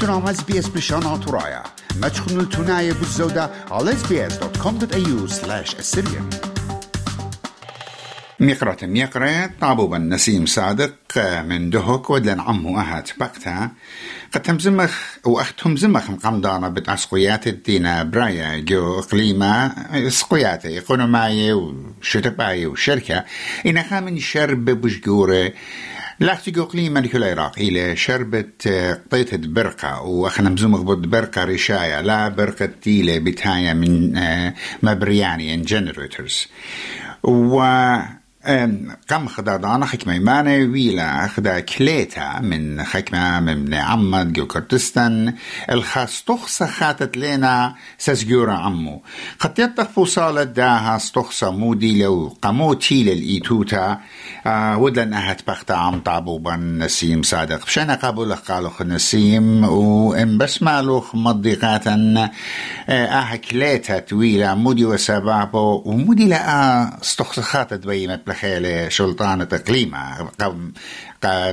تنام اس بشان ترايا ما تخنوا التناية بالزودة على sbs.com.au slash assyrian ميقرة ميقرة طابوبا نسيم صادق من دهك ودلن عمو أهات بقتا. قد تمزمخ وأختم زمخ مقمدانا بتعسقيات الدينا برايا جو إقليمة سقيات إقونوماية وشتباية وشركة إنها من شرب بجورة لاختي قليما لكل العراق إلى شربت قطيتة برقة وأخنا مزومك بود برقة رشاية لا برقة تيلة بتاية من مبرياني ان جنريتورز و خدادانا حكمة مانا ويلا خدا كليتا من حكمة من عمد جو كردستان. الخاص تخصى خاتت لنا سزجورا عمو. قد يتخفو صالة داها استخصى مودي لو قموتي للإيتوتا آه ودلن أهت بختا عم طابوبا نسيم صادق. بشانا قابل قالوخ نسيم وإن بس مالوخ مضيقاتا آه كليتا تويلة مودي وسبابو ومودي لا استخصى خاتت بي مبلغ خيلة شلطانة إقليمة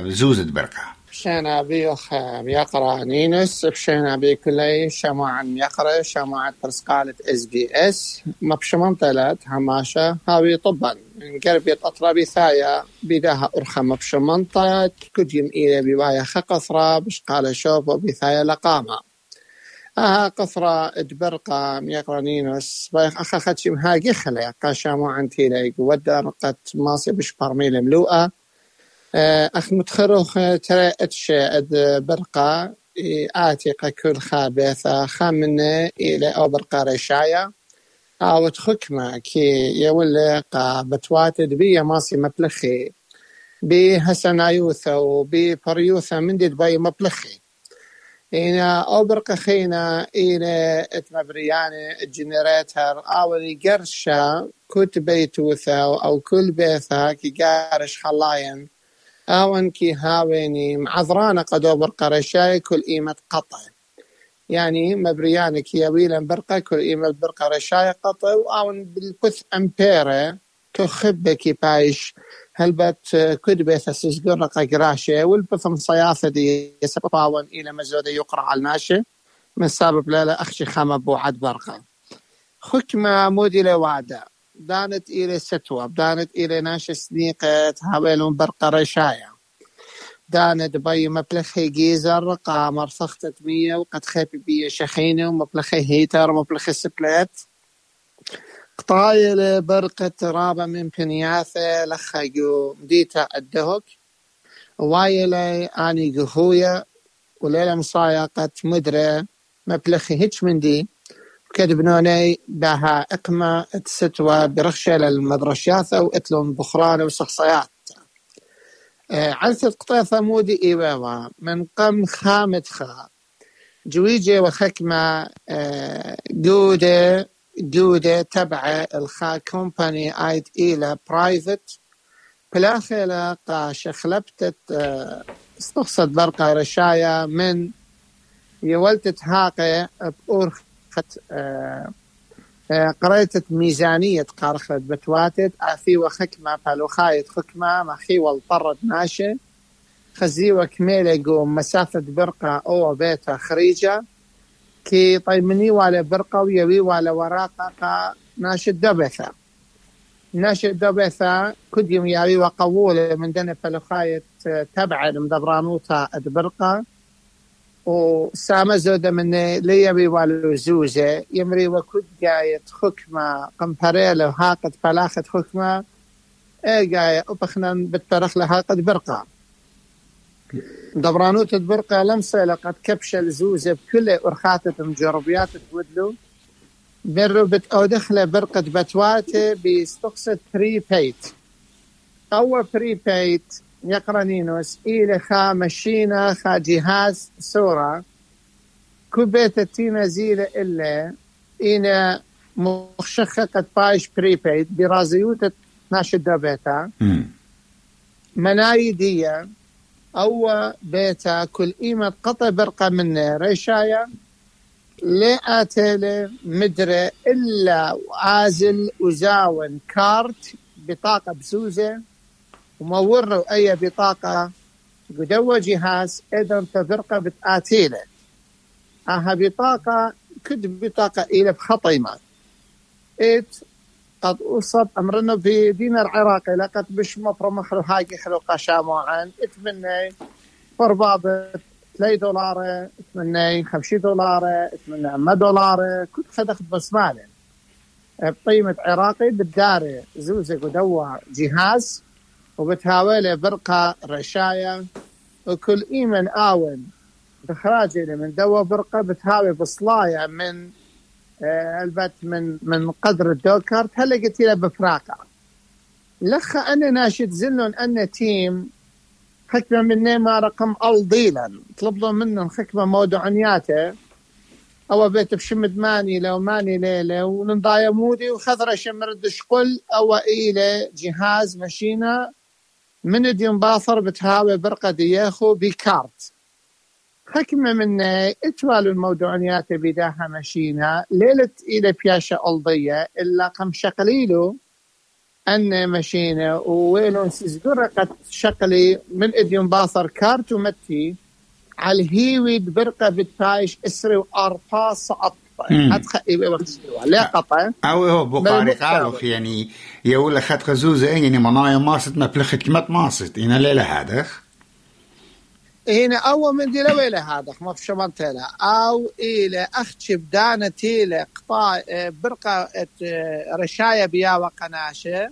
زوزة برقة بشينا بيوخ بيقرا نينس بشينا بكلي شماعة يقرا شماعة برسقالة اس بي اس مبشمن طلت هماشة. هاوي طبا من قربية أطرابي ثايا بيداها أرخى مبشمن طلت كديم إلى بوايا خقصرة بشقالة شوف وبثايا لقامة. آه قصرة ادبرقة ميقرانينوس بايخ أخا خدشم هاقي خلي قاشا مو عنتي ليك ودا رقت ماسي بش برميل ملوءة. آه أخ متخروخ ترى اتش أد برقة. آتيقة كل خابثة. خامنة إلى أو برقة رشاية أو تخكمة كي بتواتد بي ماسي مبلخي. بي هسنايوثا وبي بريوثا من دي باي مبلخي. إنا أوبرق خينا إنا إتمبرياني الجنريتر أولي قرشا كت بيتوثا أو كل بيثا كي قارش خلاين أون كي هاويني معذرانا قد أوبرق رشاي كل إيمة قطع. يعني مبرياني كي يويلا برقة كل إيمة برقة رشاي قطع. وأون بالبث أمبيري كخبة بايش هلبت كد بيث سجر قراشة والبثم صياثة دي يسبباون إلى مزودة يقرأ على الماشي. من سبب لا أخشي خامة بوعد برقة. خكمة مودي لوعدة دانت إلى ستوة دانت إلى ناش سنيقة هاويلون برقة رشاية. دانت بي مبلخي جيزر قامر سخطة مية وقد خيبي بي شخينة ومبلخي هيتر ومبلخي سبلات قطايل برقة رابة من بنياثة لخيو. مديتا الدهك وايلي آني قهوية. وليلة مصايقة مدرة. مبلخي هيتش من دي. كدبنوني بها إقمة تستوى برخشة للمدرشياثة واتلون بخرانة وشخصيات آه عزة قطيفة مودي إيواوا من قم خامت خا جويجي وخكمة آه جودة جودة تبع الخا كومباني آيد إلى برايفت بلاخيلا قا شخلبتت استقصد برقة رشايا من يولتت هاقي بأورخت قريتت ميزانية قارخت بتواتت. أثي وخكمة فالوخايت خكمة مخي والطرد ناشي خزي وكميلة قوم مسافة برقة أو بيتا خريجة. كي طيمني ولا برقة ويوي ولا وراقة ناشد دبثة ناشد دبثة كديم ياوي وقوولة من دنا فلخاية تبع المدبرانوتا البرقة وسامة زودة من ليبي والو زوزة يمري وكد جاية خكمة قمبريلة وهاقد فلاخت خكمة إيه جاية أبخنا بترخ لهاقد برقة. دبرانوت برقة لمسة لقد كبش الزوزة بكل أرخاتة مجربيات تودلو برو بتأودخلة برقة بتواتة بيستقصد بري بيت أول بري بيت يقرنينوس إلى خا مشينا خا جهاز صورة كوبيت تينا زيلة إلا إنا مخشخة قد بايش بري بيت برازيوتة ناشد بيتا منايدية أو بيتا كل إيمة قطع برقة من ريشايا لا آتيلة مدرة إلا عازل وزاون كارت بطاقة بسوزة وموروا أي بطاقة قدوة جهاز إذا تفرقة بتآتيلة. أها بطاقة كد بطاقة إلى بخطيمة. إيت قد أصب أمرنا في دين العراقي لقد بش مخلو هاي حلو قشامو عن اتمنى فربابة 3 دولار اتمنى 50 دولار اتمنى 100 دولار كنت خدخت بس مالين بقيمة عراقي بالداري زوزك ودوا جهاز وبتهاوله برقة رشاية. وكل إيمن آون بخراجي من دوا برقة بتهاوي بصلاية من البت من من قدر الدوكر هلا قلت له بفراقة؟ لخ أنا ناشد زلن أن تيم حكمة من ما رقم الضيلا طلبوا منهم حكمة موضوعياته أو بيت بشمد ماني لو ماني ليلة ونضايا مودي وخضرة شمرد شقل أو إلى جهاز مشينا من ديون باثر بتهاوي برقة دياخو بكارت. حكمة من اتوالوا الموضوعيات بداها مشينا ليلة إلى بياشا ألضية إلا قم شقليلو. أن مشينا وويلون سيزقرقت شقلي. من إديون باثر كارت ومتي على الهيوي برقة بتايش إسري وارفا سقط ادخل لا قطع. أو هو بقاري قالوا يعني يقول خد خزوزة يعني منايا ماست ما بلخت كمت ماست هنا ليلة هذا. هنا أول من دي لويلة هذا ما في شمال تيلا أو إلى أختي بدانة تيلا قطاع برقة رشاية بيا وقناشة.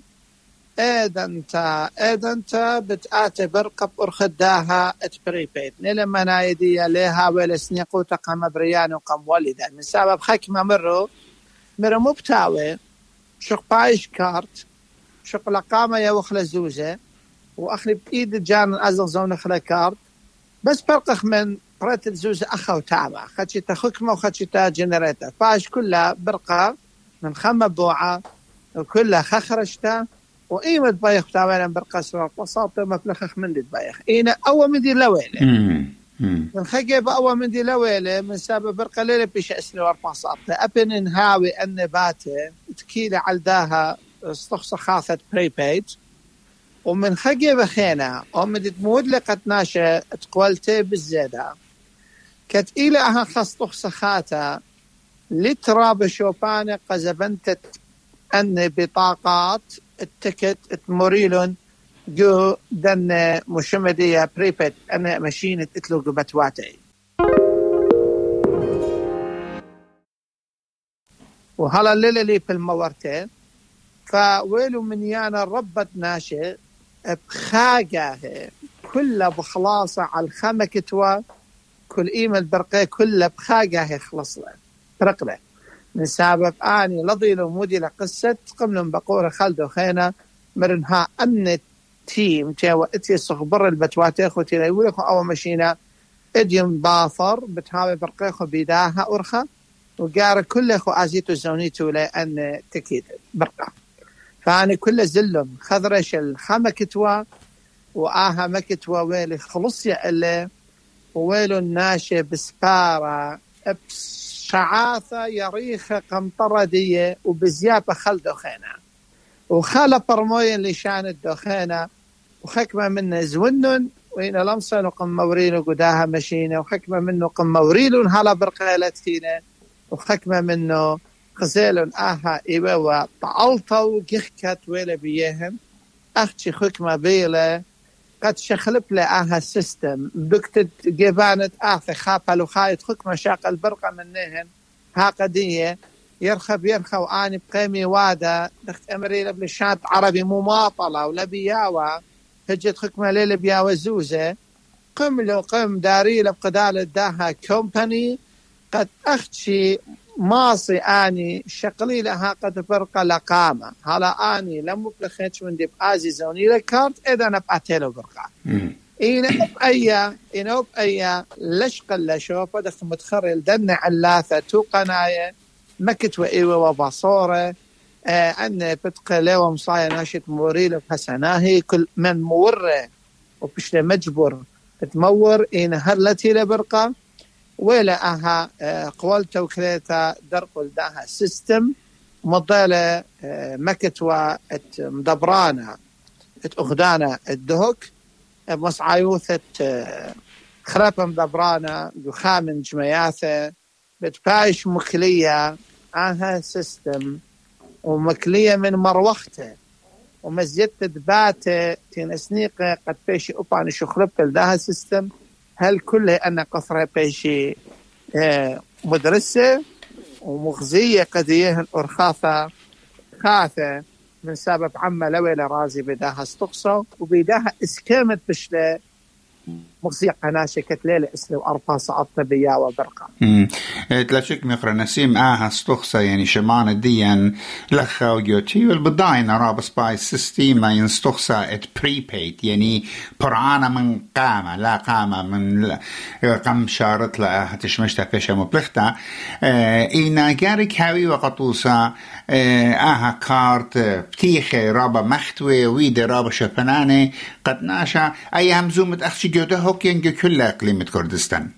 اذا انت اذا انت بتعتبر قب ارخداها اتبريبيت لما نايدي لها ولا سنيقو تقام بريان وقم والدا من سبب خكمة مرو مرو مبتاوي شق بايش كارت شق لقامة يا وخلا زوزة وأخلي بإيد جان أزل زون خلا كارت. بس فرقخ من بريت الزوزة أخا وتعمى خدشي تخكمة وخدشي تا جنريتر فاش كلها برقة من خمة بوعة وكلها خخرشتا. وإيمة بايخ تابعنا برقصر بساطة ما فلخخ من دي بايخ إينا أول من دي لويلة. من خجي بأول من دي لويلة من سبب برقة ليلة بيش واربع ساطة أبن نهاوي أن باتة تكيلة عالداها استخص خاثة بري بيج ومن خجي بخينا ومن تمود لقد ناشا تقولتي بالزيادة. كت إلى أها خص خاتا لتراب شوبانة قزبنتت أن بطاقات التكت تموريلون جو دن مشمدية بريبت أنا مشينة اتلو بتواتي. وهلا الليلة لي في المورتين فويلو من يانا ربت ناشئ بخاقه. كلها بخلاصة على الخمة كتوى كل إيمة برقة كلها بخاقه خلص له برق له من سبب آني لضي مودي لقصة قملن بقورة خلدو خينا مرنها أن تيم تيوا اتي صخبر البتواتيخو تيلا يقولكو أو مشينا. إديم باثر بتهاوي برقيخو بيداها أرخا وقار كله ازيتو زونيتو لأن تكيد برقة. فاني كل زلم خضرش الخمة كتوا وآها مكتوا ويلي خلصيا اللي وويلو الناشي بسبارة. ابس شعاثة يريخة قمطرة دي وبزيابة خل دخينة وخالة برموين لشان الدخينة. وحكمة منه زونن. وين لمسن وقم مورين قداها مشينة. وحكمة منه قم موريلون هلا برقالتينة وحكمة منه خزيل آها إيوه وطعلطوا جخكت ويلا بيهم. أختي حكمة بيلة. قد شخلب له آها السيستم بكتت جيبانت آثي خابل وخايت خك مشاق البرقة منهن ها قدية يرخب يرخى وآني بقيمي وادا. دخت أمري لبل شاد عربي مماطلة ولا بياوة. هجت خكمة ليلة بياوة زوزة. قم لو قم داري لبقدال داها كومباني. قد اختشي ماصي آني شقلي لها قد فرقه لقامة. هلا آني لم بلخيتش من دي بازي زوني لكارت إذا أنا بأتيلو برقه إينا بأيا إينا بأيا لش قل شوفة دخ متخرل دن علاثة تو قناية مكت وإيوة وبصورة آه أن بتقلي ومصايا ناشط موريل بحسناهي كل من مورة وبشلي مجبر تمور إينا هرلتي لبرقة ولا أها قولتا وكريتا درقل داها سيستم مضيلة مكت مدبرانا أغدانا الدهك مصعيوثة خرابة مدبرانا دخامن جمياثة بتفايش مكلية آها سيستم ومكلية من مروخته ومزيت دباتة تنسنيقة قد بيشي أباني شخربت لداها سيستم. هل كله أن قصرة بيشي آه، مدرسة ومغزية قد يهن أرخاثة خاثة من سبب عما لويلة رازي بداها استقصى وبداها اسكامت بشلة. موسيقى ناشكة ليلة إسلو أربا صعدت بيا وبرقة إيه، تلاشك مقرا نسيم آها استخصى يعني شمان الديان لخا وجوتي والبداين راب سباي سيستيما ينستخصى ات بريبيد يعني برعانا من قامة لا قامة من قم شارط لا تشمشتا فيشا مبلغتا. إينا إيه، جارك هاوي وقطوسا إيه، آها كارت بتيخي رابا مختوي ويدي رابا شفناني قد ناشا. أي همزومة أخشي جوده هوك ينجو كل إقليم كردستان.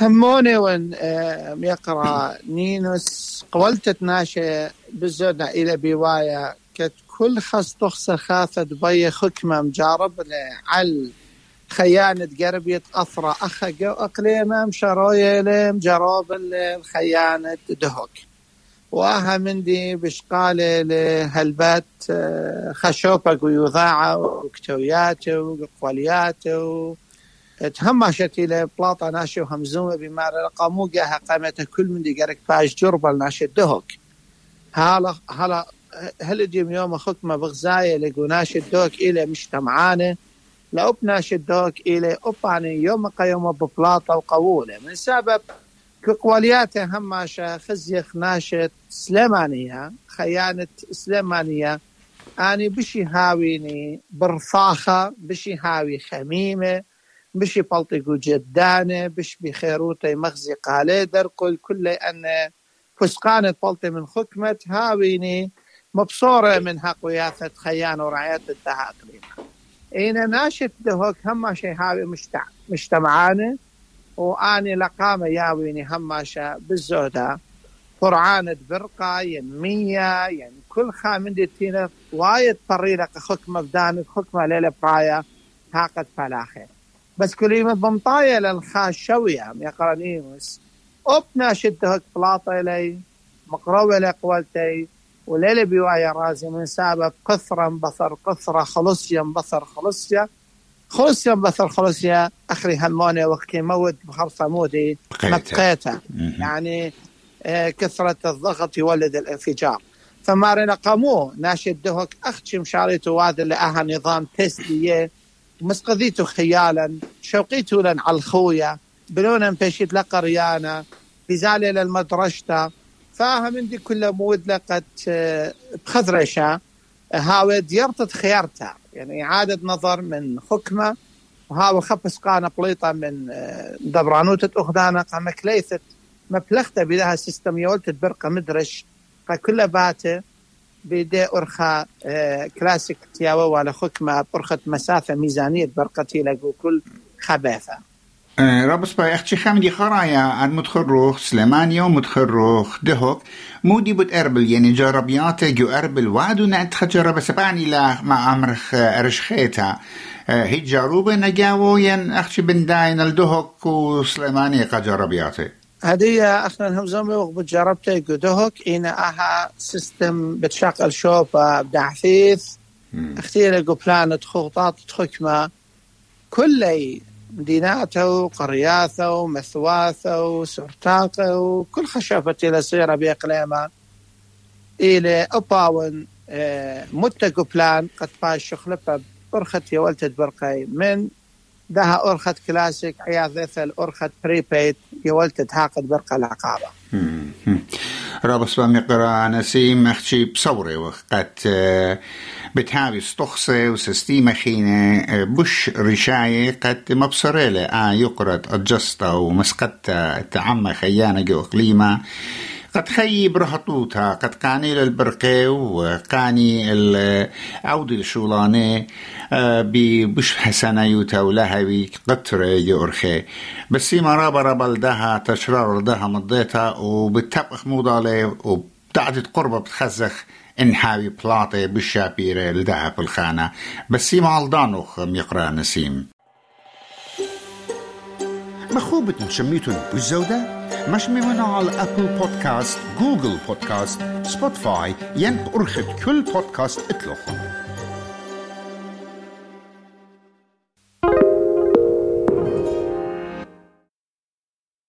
هموني وان آه، يقرا نينوس قولت ناشا بزودنا إلى بوايا كت كل خص تخسر خاثة بي خكمة مجارب على خيانة قربية أثرى أخا أقليمة مشروية لهم جراب الخيانة دهوك واها مندي بشقالة لهلبات آه، خشوبة ويوضاعة وكتوياته وقوالياته تهمشت إلى بلاطة ناشي وهمزومة بما رقمو جاها قامته كل من دي قرق باش جربة ناشي الدهوك. هلا هلا هل ديم يوم خكمة بغزاية لقو ناشي الدوك إلى مجتمعانة؟ لأب ناشي الدوك إلى أباني يوم قيوم ببلاطة وقوولة. من سبب كقوالياته هماشة خزيخ ناشط سليمانية خيانة سليمانية. أني بشي هاويني برفاخة بشي هاوي خميمة بشي بلطقو جدانة بش بخيروتي مغزي قالي. درقل كل أن فسقانة بلطي من خكمة هاويني مبصورة من هقوياثة خيانة ورعاية الدها أقليمة. إينا ناشط دهوك هم شي هاوي مجتمعانة واني لقامه ياويني هماشة بالزودة قرعانة برقة ينمية يعني كل خامن ديتينا وايد طريقة خكمة بدانك خكمة ليلة برايا هاقت فلاخي بس كل يوم بمطاية للخاشوية يقرنيمس أبنا شدهك بلاطة إلي مقروة لقوالتي وليلة بيوايا رازي من سبب قثرا بصر قثرة خلصيا بصر خلصيا خلصيا بثر خلصيا أخري هموني وقت مود بخرصة مودي مبقيته يعني آه، كثرة الضغط يولد الانفجار. فمارنا قامو ناشد دهك أختي مشاريتو وهذا اللي أها نظام تسلية. مسقذيتو خيالا شوقيتو لن على الخويا. بلونا مفشيت لقريانا. بزالي للمدرشتا فاهم عندي كل مود لقد آه، بخضرشة. هاود يرتد خيارته يعني إعادة نظر من حكمة وهاو خبس قانا بليطة من آه، دبرانوتة أخدانا قام كليثت مبلغته بلها سيستم يولت برقة مدرش كل باته بيدي أرخى آه، كلاسيك تياوة ولا خكمة برخة مسافة ميزانية برقتي لقو كل خباثة. آه، رابس باي أختي خامدي خرايا ان متخروخ سليمانيا ومتخروخ دهوك. مودي بوت أربل يعني جربيات جو أربل وادو نعت خجرب سباني لا ما أمرخ ارشخيتا آه، هي جاروبة نجاوو ين أختي بنداين الدهوك وسليمانيا قجربياتي هدية أخنا هم زومي وقبت جربتي دهوك اينا أها سيستم بتشغل شوفة بدعثيث أختي لقو بلانت خطاط تخكمة كلي مديناته وقرياته ومثواثه وسرتاقه وكل خشافة سيرة بإقليمه إلى أباون آه، متقو بلان قد باش شخلفة أرخت يولتد برقي من دها أرخت كلاسيك عياذ ذثل أرخت بريبيد يولتد هاقد برقة العقابة. رابس بمقرا نسيم أختي بصوري وقت آه، بتهاوي ستخصي وسستيمة خينة آه، بش رشاية قد مبصريلة. آه يقرد أجستا ومسقتا تعمى خيانة جو إقليمة قد خي برهطوتها قد قاني للبرقي وقاني العودة الشولاني آه، ببش حسنا يوتا ولهوي قطر يورخي بس ما رابا رابا لدها تشرار لدها مضيتها وبتبقى موضالي وبتعدد قربة بتخزخ انحاوي بلاطي بالشابيرة لدها في الخانة بس سيما الدانوخ يقرأ نسيم. مخوبة شميتون بالزودة مش ممنوع على أبل بودكاست جوجل بودكاست سبوتفاي ينب أرخد كل بودكاست اتلوخن